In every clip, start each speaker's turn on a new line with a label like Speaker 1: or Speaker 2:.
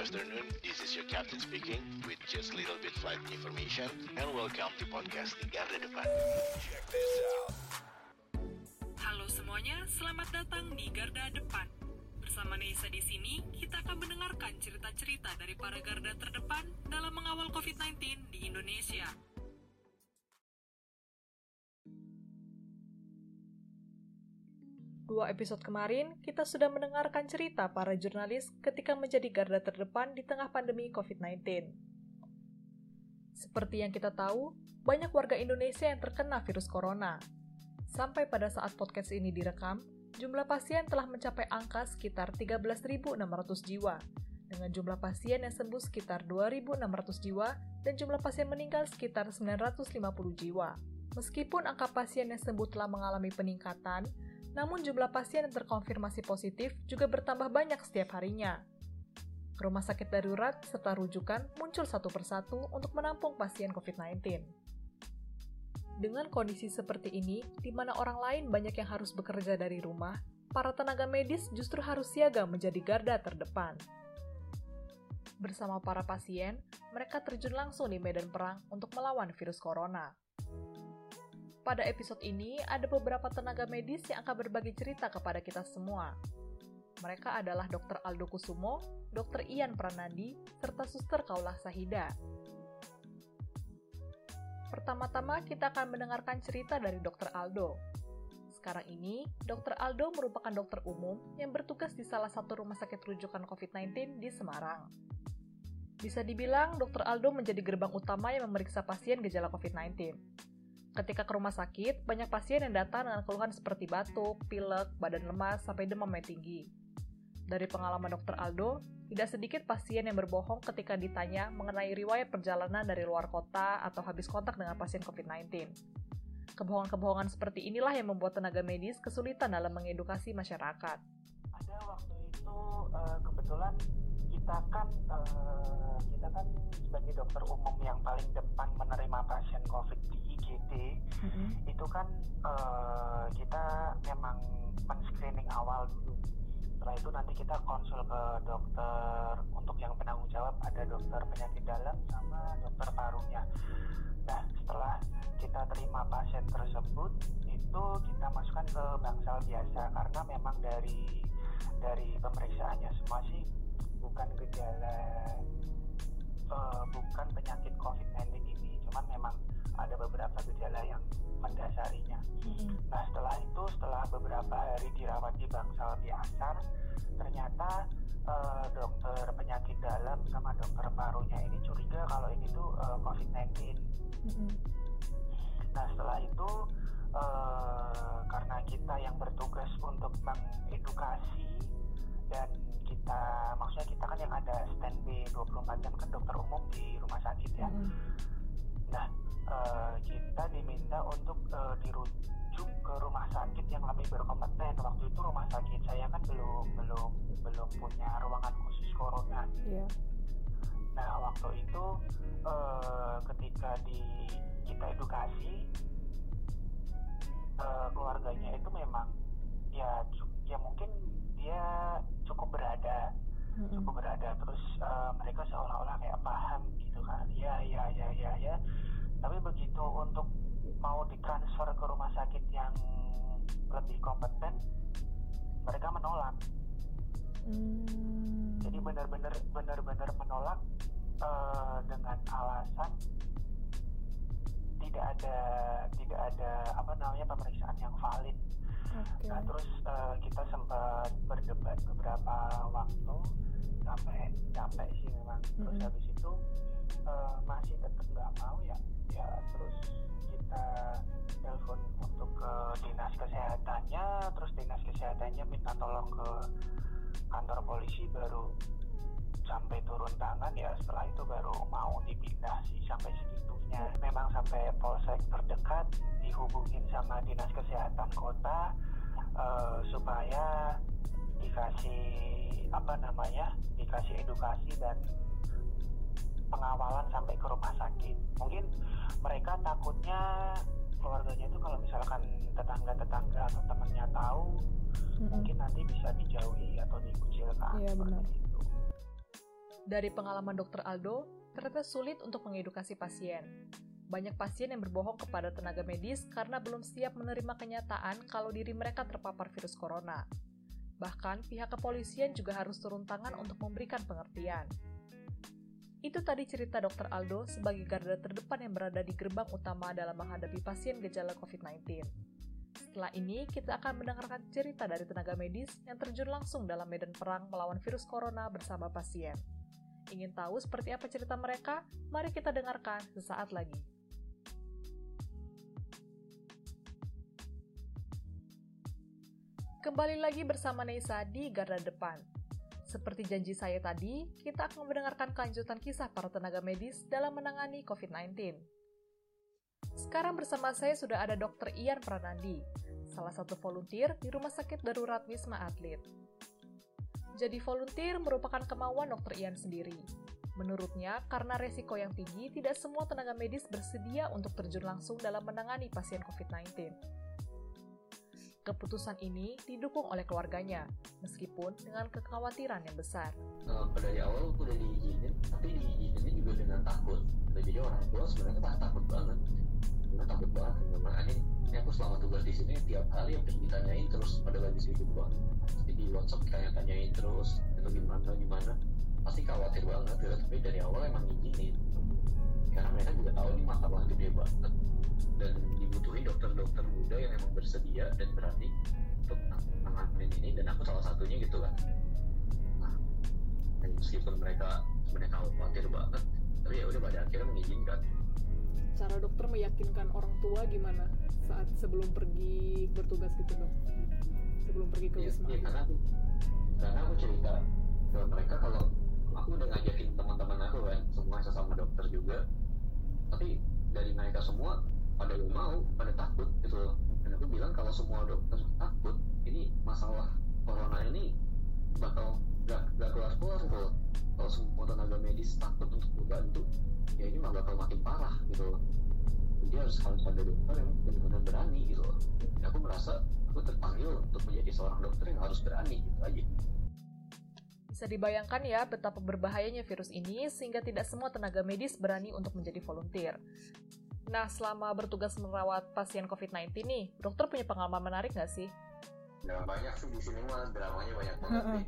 Speaker 1: afternoon. This is your captain speaking with just little bit flight information and welcome to podcast di Garda Depan. Check this out.
Speaker 2: Halo semuanya, selamat datang di Garda Depan. Bersama Neisa di sini, kita akan mendengarkan cerita-cerita dari para garda terdepan dalam mengawal COVID-19 di Indonesia. Dua episode kemarin, kita sudah mendengarkan cerita para jurnalis ketika menjadi garda terdepan di tengah pandemi COVID-19. Seperti yang kita tahu, banyak warga Indonesia yang terkena virus corona. Sampai pada saat podcast ini direkam, jumlah pasien telah mencapai angka sekitar 13.600 jiwa, dengan jumlah pasien yang sembuh sekitar 2.600 jiwa dan jumlah pasien meninggal sekitar 950 jiwa. Meskipun angka pasien yang sembuh telah mengalami peningkatan, namun jumlah pasien yang terkonfirmasi positif juga bertambah banyak setiap harinya. Rumah sakit darurat serta rujukan muncul satu persatu untuk menampung pasien COVID-19. Dengan kondisi seperti ini, di mana orang lain banyak yang harus bekerja dari rumah, para tenaga medis justru harus siaga menjadi garda terdepan. Bersama para pasien, mereka terjun langsung di medan perang untuk melawan virus corona. Pada episode ini, ada beberapa tenaga medis yang akan berbagi cerita kepada kita semua. Mereka adalah Dr. Aldo Kusumo, Dr. Ian Pranandi, serta Suster Kaulah Sahida. Pertama-tama kita akan mendengarkan cerita dari Dr. Aldo. Sekarang ini, Dr. Aldo merupakan dokter umum yang bertugas di salah satu rumah sakit rujukan COVID-19 di Semarang. Bisa dibilang, Dr. Aldo menjadi gerbang utama yang memeriksa pasien gejala COVID-19. Ketika ke rumah sakit, banyak pasien yang datang dengan keluhan seperti batuk, pilek, badan lemas, sampai demam yang tinggi. Dari pengalaman Dr. Aldo, tidak sedikit pasien yang berbohong ketika ditanya mengenai riwayat perjalanan dari luar kota atau habis kontak dengan pasien COVID-19. Kebohongan-kebohongan seperti inilah yang membuat tenaga medis kesulitan dalam mengedukasi masyarakat.
Speaker 3: Ada waktu itu uh, kebetulan kita kan uh, kita kan sebagai dokter umum yang paling depan menerima pasien COVID di IGD mm-hmm. itu kan uh, kita memang men-screening awal dulu. Setelah itu nanti kita konsul ke dokter. Untuk yang penanggung jawab ada dokter penyakit dalam sama dokter parunya. Nah setelah kita terima pasien tersebut itu kita masukkan ke bangsal biasa. Karena memang dari dari pemeriksaannya semua sih bukan gejala uh, bukan penyakit COVID-19 ini cuman memang ada beberapa gejala yang mendasarinya. Mm-hmm. Nah setelah itu setelah beberapa hari dirawat di bangsal biasa, ternyata uh, dokter penyakit dalam sama dokter parunya ini curiga kalau ini tuh uh, COVID-19. Mm-hmm. Nah setelah itu uh, karena kita yang bertugas untuk mengedukasi dan kita maksudnya kita kan yang ada standby 24 jam kan dokter umum di rumah sakit ya. Mm-hmm. Nah uh, kita diminta untuk uh, dirujuk ke rumah sakit yang lebih berkompeten. Waktu itu rumah sakit saya kan belum belum belum punya ruangan khusus corona. Yeah. Nah waktu itu uh, ketika di kita edukasi uh, keluarganya itu memang ya ya mungkin dia cukup berada mm-hmm. cukup berada. Terus uh, mereka seolah-olah kayak paham gitu kan. Ya ya ya ya ya tapi begitu untuk mau ditransfer ke rumah sakit yang lebih kompeten mereka menolak. Hmm. jadi benar-benar benar-benar menolak uh, dengan alasan tidak ada tidak ada apa namanya pemeriksaan yang valid okay. nah terus uh, kita sempat berdebat beberapa waktu sampai capek sih memang terus -hmm. habis itu uh, masih tetap nggak mau ya ya terus kita telepon untuk ke dinas kesehatannya terus dinas kesehatannya minta tolong ke kantor polisi baru sampai turun tangan ya setelah itu baru mau dipindah sih sampai segitunya memang sampai polsek terdekat dihubungin sama dinas kesehatan kota uh, supaya dikasih apa namanya dikasih edukasi dan pengawalan sampai ke rumah sakit mungkin mereka takutnya keluarganya itu kalau misalkan tetangga-tetangga atau temannya tahu mm-hmm. mungkin nanti bisa dijauhi atau dikucilkan
Speaker 2: iya, benar.
Speaker 3: itu
Speaker 2: Dari pengalaman dokter Aldo, ternyata sulit untuk mengedukasi pasien. Banyak pasien yang berbohong kepada tenaga medis karena belum siap menerima kenyataan kalau diri mereka terpapar virus corona. Bahkan, pihak kepolisian juga harus turun tangan untuk memberikan pengertian. Itu tadi cerita Dr. Aldo sebagai garda terdepan yang berada di gerbang utama dalam menghadapi pasien gejala COVID-19. Setelah ini, kita akan mendengarkan cerita dari tenaga medis yang terjun langsung dalam medan perang melawan virus corona bersama pasien. Ingin tahu seperti apa cerita mereka? Mari kita dengarkan sesaat lagi. Kembali lagi bersama Nesa di Garda Depan. Seperti janji saya tadi, kita akan mendengarkan kelanjutan kisah para tenaga medis dalam menangani COVID-19. Sekarang bersama saya sudah ada Dr. Ian Pranandi, salah satu volunteer di Rumah Sakit Darurat Wisma Atlet. Jadi volunteer merupakan kemauan Dr. Ian sendiri. Menurutnya, karena resiko yang tinggi, tidak semua tenaga medis bersedia untuk terjun langsung dalam menangani pasien COVID-19. Keputusan ini didukung oleh keluarganya, meskipun dengan kekhawatiran yang besar.
Speaker 4: Uh, dari awal udah diizinin, tapi diizinnya juga dengan takut. Jadi orang tua sebenarnya tak takut banget. Gue takut banget, makanya ini aku selama tugas di sini tiap hari yang ditanyain terus pada lagi sibuk banget. Jadi di WhatsApp tanya-tanyain terus, itu gimana gimana. Pasti khawatir banget ya, tapi dari awal emang izinin. Karena mereka juga tahu ini masalah gede banget. Dan dibutuhin dokter-dokter muda yang emang bersedia dan berani untuk menangani ini. Dan aku salah satunya gitu kan. Nah, dan meskipun mereka sebenarnya khawatir banget tapi ya udah pada akhirnya mengizinkan.
Speaker 2: Cara dokter meyakinkan orang tua gimana saat sebelum pergi bertugas gitu dok? Sebelum pergi ke wisma
Speaker 4: ya, karena aku karena aku cerita ke mereka kalau aku udah ngajakin teman-teman aku kan semua sesama dokter juga. Tapi dari mereka semua pada mau pada takut gitu loh. Dan aku bilang kalau semua dokter takut ini masalah corona ini bakal gak, gak keluar keluar gitu loh. Kalau semua tenaga medis takut untuk membantu ya ini malah bakal makin parah gitu loh. Jadi harus harus ada dokter yang benar-benar berani gitu loh. Dan aku merasa aku terpanggil untuk menjadi seorang dokter yang harus berani gitu aja
Speaker 2: bisa dibayangkan ya betapa berbahayanya virus ini sehingga tidak semua tenaga medis berani untuk menjadi volunteer. Nah, selama bertugas merawat pasien COVID-19 nih, dokter punya pengalaman menarik nggak sih?
Speaker 4: Ya, banyak sih di sini mah dramanya banyak banget nih.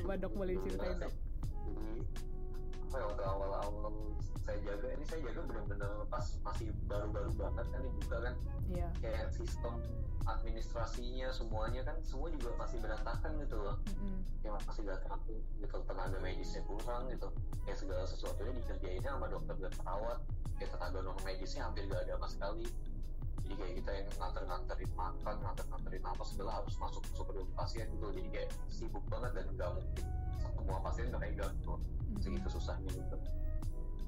Speaker 2: Coba dok boleh ceritain dok.
Speaker 4: Jadi, apa ya, waktu awal-awal saya jaga, ini saya jaga benar-benar pas masih baru-baru banget kan dibuka kan.
Speaker 2: Iya.
Speaker 4: Kayak sistem administrasinya semuanya kan semua juga masih berantakan gitu loh. Mm-hmm. Kayak masih gak teratur gitu, tenaga medisnya kurang gitu. Kayak segala sesuatunya dikerjainnya sama dokter dan perawat kayak tenaga non medisnya hampir gak ada sama sekali jadi kayak kita yang nganter-nganterin makan nganter-nganterin apa segala harus masuk masuk ke ruang pasien gitu jadi kayak sibuk banget dan nggak mungkin semua pasien kepegang gitu hmm. segitu susahnya gitu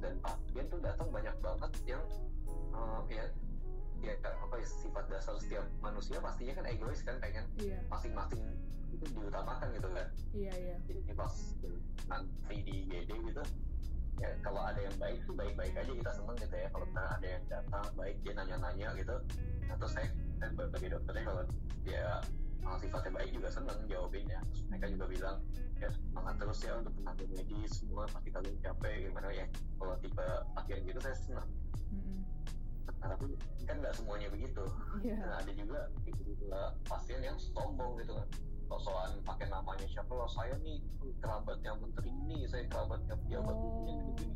Speaker 4: dan pasien tuh datang banyak banget yang uh, ya ya apa ya, sifat dasar setiap manusia pastinya kan egois kan pengen yeah. masing-masing itu diutamakan gitu kan
Speaker 2: iya yeah, iya yeah.
Speaker 4: jadi pas nanti di GD gitu ya kalau ada yang baik tuh baik-baik aja kita seneng gitu ya. Kalau ada yang datang baik dia nanya-nanya gitu. Nah terus saya dan bagi dokternya kalau dia uh, sifatnya baik juga seneng jawabinnya. Terus mereka juga bilang ya semangat terus ya untuk tenaga medis semua pasti kalian capek gimana ya? Kalau tipe pasien gitu saya senang mm-hmm. nah, tapi kan nggak semuanya begitu. Yeah. nah, ada juga gitu, gitu pasien yang sombong gitu kan soalan pakai namanya siapa loh saya nih kerabatnya menteri ini saya kerabatnya pejabat oh. ini gini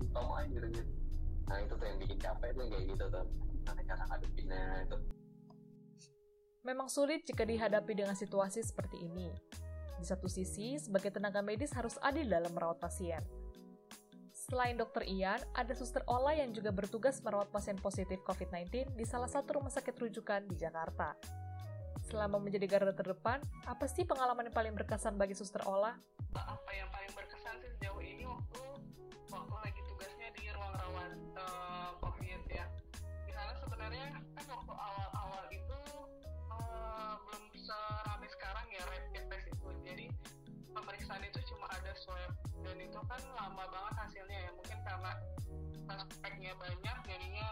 Speaker 4: utama aja gitu gitu nah itu tuh yang bikin capek tuh kayak gitu tuh karena cara ngadepinnya itu
Speaker 2: Memang sulit jika dihadapi dengan situasi seperti ini. Di satu sisi, sebagai tenaga medis harus adil dalam merawat pasien. Selain dokter Ian, ada suster Ola yang juga bertugas merawat pasien positif COVID-19 di salah satu rumah sakit rujukan di Jakarta. Selama menjadi garda terdepan, apa sih pengalaman yang paling berkesan bagi Suster Ola?
Speaker 5: Apa yang paling berkesan sih sejauh ini waktu waktu lagi tugasnya di ruang rawat uh, COVID ya. Di sana sebenarnya kan waktu awal-awal itu uh, belum serame sekarang ya rapid test itu. Jadi pemeriksaan itu cuma ada swab dan itu kan lama banget hasilnya ya. Mungkin karena suspeknya banyak jadinya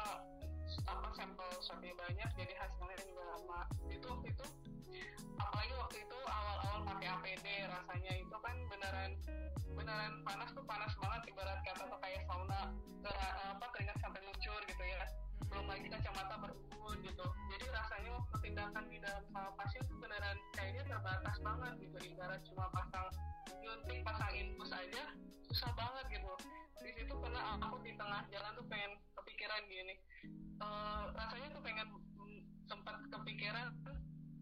Speaker 5: apa sampel swabnya banyak jadi hasilnya juga lama. Itu itu apalagi waktu itu awal-awal pakai APD rasanya. Itu kan beneran beneran panas tuh panas banget ibarat kata tuh kayak sauna apa keringat sampai lucur gitu ya. Belum lagi kacamata berubah gitu. Jadi rasanya waktu tindakan di dalam sama pasien tuh beneran kayaknya terbatas banget gitu. Ibarat cuma pasang nyuntik pasang infus aja susah banget gitu. Di situ karena aku di tengah jalan tuh pengen kepikiran gini. Uh, rasanya tuh pengen sempat kepikiran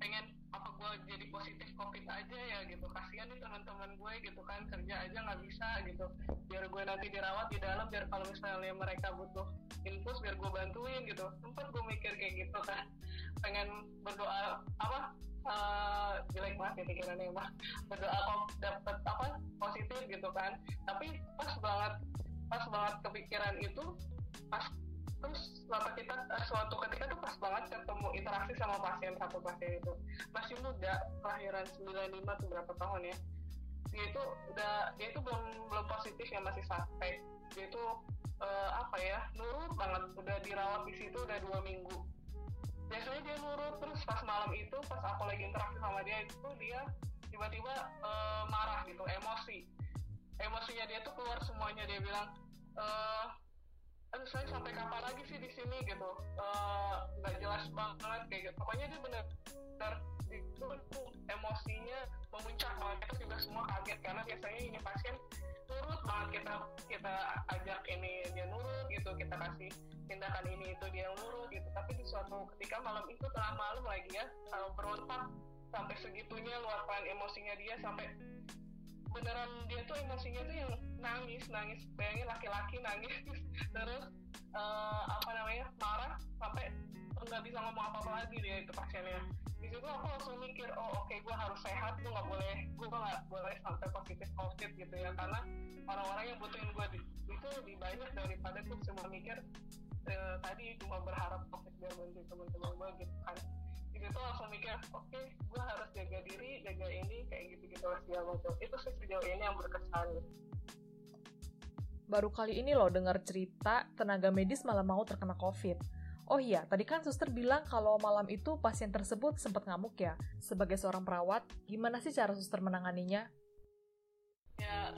Speaker 5: pengen apa gue jadi positif covid aja ya gitu. Kasihan nih teman-teman gue gitu kan kerja aja nggak bisa gitu. Biar gue nanti dirawat di dalam biar kalau misalnya mereka butuh infus biar gue bantuin gitu. Sempat gue mikir kayak gitu kan. Pengen berdoa apa uh, jelek banget ya pikirannya mah berdoa kok dapet apa positif gitu kan. Tapi pas banget pas banget kepikiran itu pas terus suatu kita eh, suatu ketika tuh pas banget ketemu interaksi sama pasien satu pasien itu. Masih muda kelahiran 95 tuh berapa tahun ya? Dia itu udah dia itu belum belum positif ya masih sampai dia itu uh, apa ya nurut banget. Udah dirawat di situ udah dua minggu. Biasanya dia nurut terus pas malam itu pas aku lagi interaksi sama dia itu dia tiba-tiba uh, marah gitu emosi. Emosinya dia tuh keluar semuanya. Dia bilang aduh saya sampai kapan lagi sih di sini gitu. Eh, nggak uh, jelas banget kayak gitu. Pokoknya dia bener bener itu emosinya memuncak banget. Kita juga semua kaget karena biasanya ini pasien nurut banget. Kita kita ajak ini dia nurut gitu. Kita kasih tindakan ini itu dia nurut gitu. Tapi di suatu ketika malam itu tengah malam lagi ya kalau berontak sampai segitunya luapan emosinya dia sampai beneran dia tuh emosinya tuh yang nangis nangis. Bayangin laki-laki nangis. Terus uh, apa namanya marah sampai nggak bisa ngomong apa-apa lagi dia itu pasiennya. Di situ aku langsung mikir oh oke okay, gue harus sehat gue nggak boleh gue nggak boleh sampai positif covid gitu ya. Karena orang-orang yang butuhin gue di, itu lebih banyak daripada gue cuma mikir uh, tadi cuma berharap covid biar bantu teman-teman gue gitu kan itu tuh langsung mikir oke okay, gue harus jaga diri jaga ini kayak gitu gitu lah segala macam itu sih sejauh ini yang berkesan
Speaker 2: baru kali ini loh dengar cerita tenaga medis malah mau terkena covid Oh iya, tadi kan suster bilang kalau malam itu pasien tersebut sempat ngamuk ya. Sebagai seorang perawat, gimana sih cara suster menanganinya?
Speaker 5: Ya,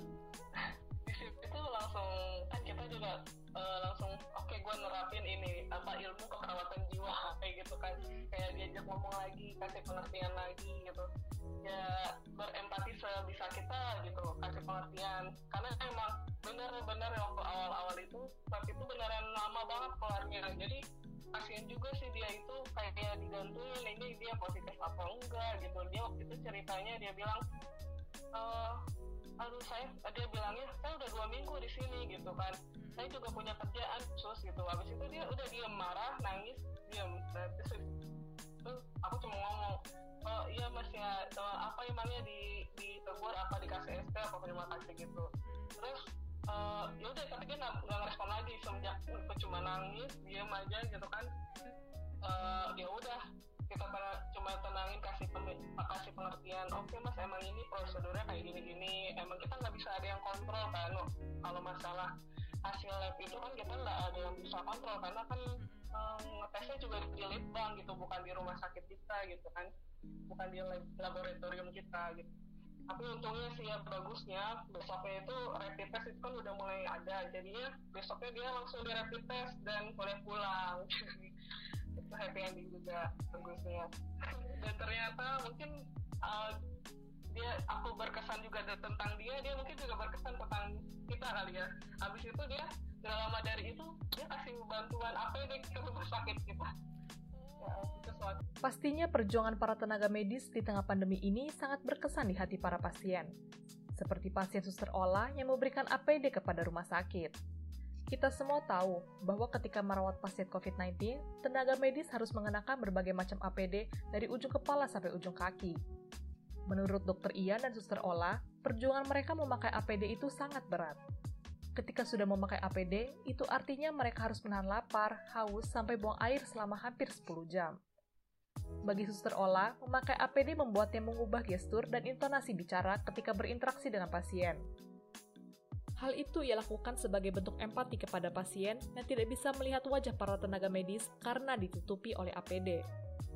Speaker 5: di situ langsung kan kita juga uh, langsung oke gue nerapin ini apa ilmu keperawatan jiwa kayak gitu kan. Kayak diajak ngomong lagi kasih pengertian lagi gitu. Ya berempati sebisa kita gitu kasih pengertian. Karena emang bener-bener waktu awal-awal itu tapi itu beneran lama banget keluarnya jadi kasihan juga sih dia itu kayak digantuin ini dia positif apa enggak gitu. Dia waktu itu ceritanya dia bilang uh, aduh saya dia bilangnya saya udah dua minggu di sini gitu kan. Saya juga punya kerjaan sus gitu. Habis itu dia udah diem marah nangis diem. Terus itu aku cuma ngomong oh iya mas ya apa emangnya di ditegur apa dikasih ST apa terima kasih gitu. Terus uh, ya udah tapi dia nggak ngerespon lagi semenjak aku cuma nangis diem aja gitu kan pengertian oke okay, mas emang ini prosedurnya kayak gini gini emang kita nggak bisa ada yang kontrol kan kalau masalah hasil lab itu kan kita nggak ada yang bisa kontrol karena kan um, ngetesnya juga di litbang gitu bukan di rumah sakit kita gitu kan. Bukan di laboratorium kita gitu. Tapi untungnya sih ya bagusnya besoknya itu rapid test itu kan udah mulai ada. Jadinya besoknya dia langsung di rapid test dan boleh pulang. Itu happy ending juga bagusnya. Dan ternyata mungkin uh, dia aku berkesan juga tentang dia dia mungkin juga berkesan tentang kita kali ya habis itu dia gak lama dari itu dia kasih bantuan apa ini ke rumah sakit kita
Speaker 2: ya, Pastinya perjuangan para tenaga medis di tengah pandemi ini sangat berkesan di hati para pasien. Seperti pasien suster Ola yang memberikan APD kepada rumah sakit. Kita semua tahu bahwa ketika merawat pasien COVID-19, tenaga medis harus mengenakan berbagai macam APD dari ujung kepala sampai ujung kaki. Menurut dokter Ian dan suster Ola, perjuangan mereka memakai APD itu sangat berat. Ketika sudah memakai APD, itu artinya mereka harus menahan lapar, haus, sampai buang air selama hampir 10 jam. Bagi suster Ola, memakai APD membuatnya mengubah gestur dan intonasi bicara ketika berinteraksi dengan pasien. Hal itu ia lakukan sebagai bentuk empati kepada pasien yang tidak bisa melihat wajah para tenaga medis karena ditutupi oleh APD.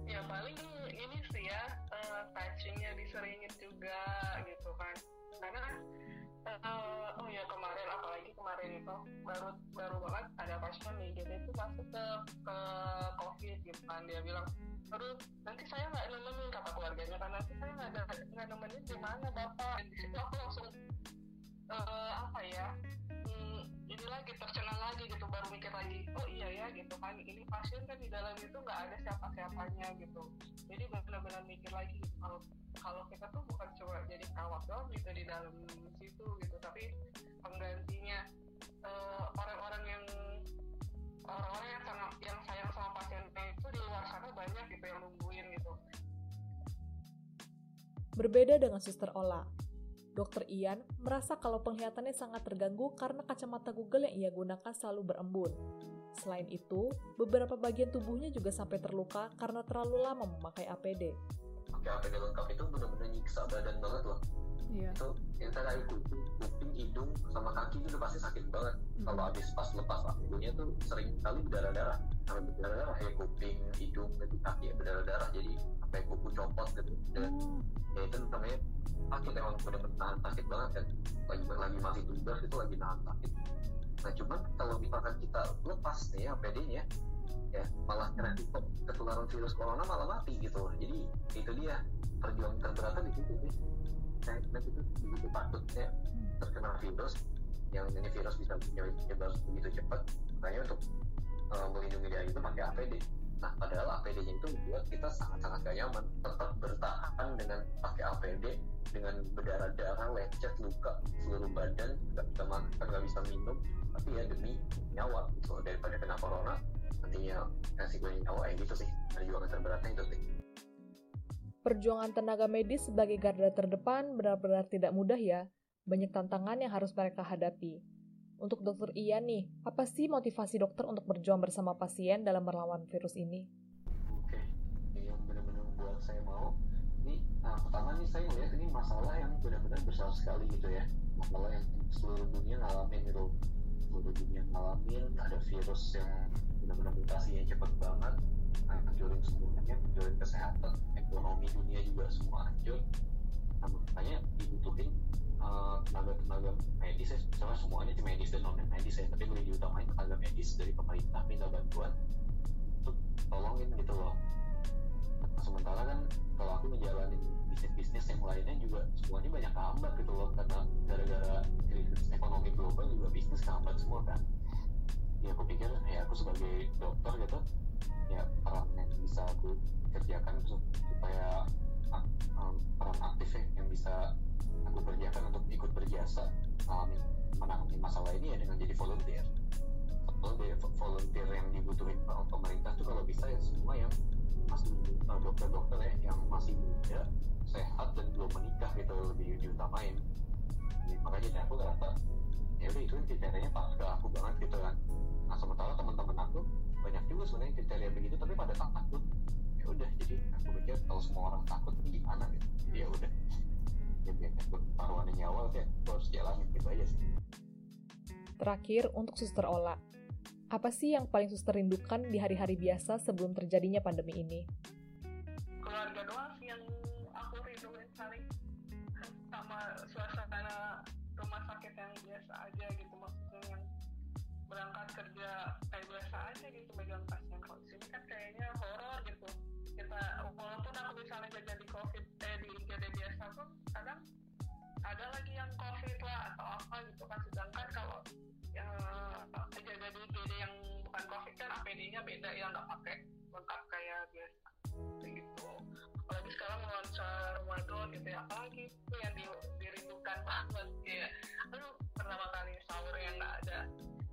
Speaker 5: Ya paling ini sih ya, touchingnya diseringin juga gitu kan. Karena uh, ya kemarin apalagi kemarin itu baru baru banget ada pasien nih jadi itu masuk ke ke covid gitu kan. Dia bilang aduh nanti saya nggak nemenin kata keluarganya kan. Nanti saya nggak ada nggak nemenin di mana bapak? Di situ aku langsung uh, apa ya hmm, ini lagi tercengang lagi gitu baru mikir lagi oh iya ya gitu kan. Ini pasien kan di dalam itu nggak ada siapa siapanya gitu. Jadi benar-benar mikir lagi kalau kalau kita tuh bukan cuma jadi perawat doang gitu di dalam situ gitu tapi penggantinya uh, orang-orang yang orang-orang yang sangat yang sayang sama pasiennya itu di luar sana banyak gitu yang nungguin gitu
Speaker 2: berbeda dengan suster Ola Dokter Ian merasa kalau penglihatannya sangat terganggu karena kacamata Google yang ia gunakan selalu berembun. Selain itu, beberapa bagian tubuhnya juga sampai terluka karena terlalu lama memakai APD.
Speaker 4: Pakai APD lengkap itu benar-benar nyiksa badan banget loh. Iya. Itu yang tadi kuping, kuping, hidung, sama kaki itu udah pasti sakit banget. Hmm. Kalau habis pas lepas APD-nya tuh sering kali berdarah-darah. Sampai berdarah-darah kayak kuping, hidung, itu kaki berdarah-darah. Jadi sampai kuku copot gitu. Dan hmm. ya itu namanya sakit emang benar-benar nahan sakit banget kan lagi lagi masih tugas itu lagi nahan sakit nah cuman kalau misalkan kita lepas nih APD-nya ya malah kena ketularan virus corona malah mati gitu jadi itu dia perjuangan terberatnya di situ sih. Nah itu begitu takutnya terkena virus yang ini virus bisa menyebar begitu cepat makanya untuk uh, melindungi dari itu pakai APD Nah, padahal APD-nya itu membuat kita sangat-sangat gak nyaman. Tetap bertahan dengan pakai APD, dengan berdarah-darah, lecet, luka, seluruh badan, nggak bisa makan, nggak bisa minum. Tapi ya demi nyawa, gitu. Daripada kena corona, nantinya resikonya nyawa, ya gitu sih. Perjuangan terberatnya itu sih.
Speaker 2: Perjuangan tenaga medis sebagai garda terdepan benar-benar tidak mudah ya. Banyak tantangan yang harus mereka hadapi. Untuk dokter Ian nih, apa sih motivasi dokter untuk berjuang bersama pasien dalam melawan virus ini?
Speaker 4: Oke, yang benar-benar membuat saya mau, ini nah, pertama nih saya melihat ini masalah yang benar-benar besar sekali gitu ya, masalah yang seluruh dunia ngalamin gitu, seluruh dunia ngalamin, ada virus yang benar-benar mutasinya cepat banget, hancurin semuanya, hancurin kesehatan, ekonomi dunia juga semua hancur, nah, makanya dibutuhin Eh, tenaga-tenaga medis ya. Misalnya semuanya di medis dan non medis ya tapi lebih diutamain tenaga medis dari pemerintah minta bantuan untuk tolongin gitu loh. Nah, sementara kan kalau aku ngejalanin bisnis-bisnis yang lainnya juga semuanya banyak kehambat gitu loh karena gara-gara krisis ekonomi global juga bisnis kehambat semua kan. Ya aku pikir ya aku sebagai dokter gitu ya peran yang bisa aku kerjakan supaya um, peran aktif ya yang bisa aku kerjakan untuk ikut berjasa menangani masalah ini ya dengan jadi volunteer. Volunteer, volunteer yang dibutuhin pemerintah tuh kalau bisa ya semua yang masih dokter-dokter ya yang masih muda sehat dan belum menikah gitu lebih diutamain. Jadi, makanya aku ngerasa ya udah itu kriterianya pas ke aku banget gitu kan. Nah sementara teman-teman aku banyak juga sebenarnya kriteria begitu tapi pada takut. Ya udah jadi aku pikir kalau semua orang takut gimana gitu? Jadi ya udah. Nyawa kayak harus jalanin gitu aja sih.
Speaker 2: Terakhir, untuk suster Ola. Apa sih yang paling suster rindukan di hari-hari biasa sebelum terjadinya pandemi ini?
Speaker 5: Keluarga doang yang aku rindukan paling. Sama suasana rumah sakit yang biasa aja gitu maksudnya yang berangkat kerja kayak biasa aja gitu megang pasien kalau sini kan kayaknya horor gitu. Kita walaupun aku misalnya jaga di covid eh di IGD biasa pun kadang ada lagi yang covid lah atau apa gitu kan. Sedangkan kan APD-nya beda ya nggak pakai lengkap kayak biasa. Gitu. Apalagi sekarang nuansa Ramadan gitu ya. Apalagi itu yang di, dirindukan banget ya aduh pertama kali sahur yang nggak ada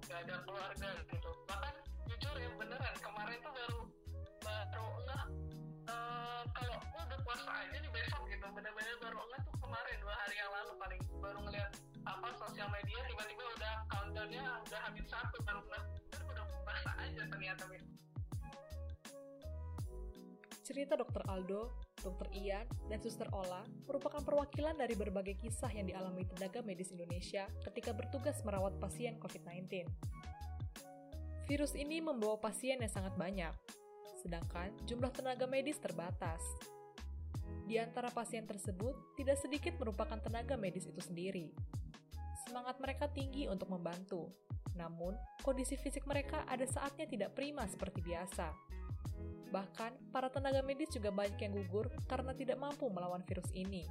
Speaker 5: nggak ada keluarga gitu. Bahkan jujur ya beneran kemarin tuh baru baru enggak uh, kalau udah puasa aja nih besok gitu. Bener-bener baru enggak tuh kemarin dua hari yang lalu paling baru ngeliat apa sosial media tiba-tiba udah countdownnya udah habis satu baru enggak puasa aja ternyata
Speaker 2: Cerita Dr. Aldo, Dr. Ian, dan Suster Ola merupakan perwakilan dari berbagai kisah yang dialami tenaga medis Indonesia ketika bertugas merawat pasien COVID-19. Virus ini membawa pasien yang sangat banyak, sedangkan jumlah tenaga medis terbatas. Di antara pasien tersebut, tidak sedikit merupakan tenaga medis itu sendiri. Semangat mereka tinggi untuk membantu. Namun, kondisi fisik mereka ada saatnya tidak prima seperti biasa. Bahkan, para tenaga medis juga banyak yang gugur karena tidak mampu melawan virus ini.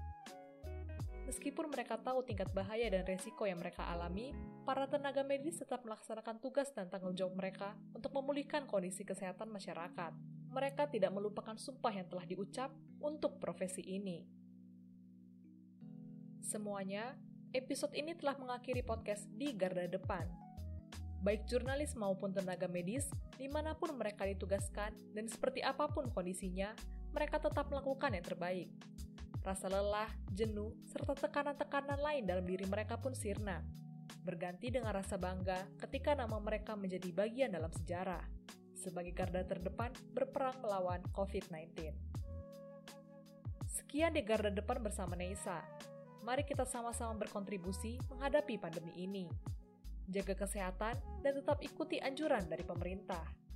Speaker 2: Meskipun mereka tahu tingkat bahaya dan resiko yang mereka alami, para tenaga medis tetap melaksanakan tugas dan tanggung jawab mereka untuk memulihkan kondisi kesehatan masyarakat. Mereka tidak melupakan sumpah yang telah diucap untuk profesi ini. Semuanya, episode ini telah mengakhiri podcast di garda depan. Baik jurnalis maupun tenaga medis, di mana pun mereka ditugaskan dan seperti apa pun kondisinya, mereka tetap melakukan yang terbaik Rasa lelah, jenuh, serta tekanan-tekanan lain dalam diri mereka pun sirna. Berganti dengan rasa bangga ketika nama mereka menjadi bagian dalam sejarah sebagai garda terdepan berperang melawan COVID-19. Sekian di garda depan bersama Neisa. Mari kita sama-sama berkontribusi menghadapi pandemi ini. Jaga kesehatan dan tetap ikuti anjuran dari pemerintah.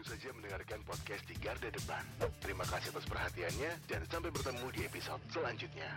Speaker 1: baru saja mendengarkan podcast di Garda Depan. Terima kasih atas perhatiannya dan sampai bertemu di episode selanjutnya.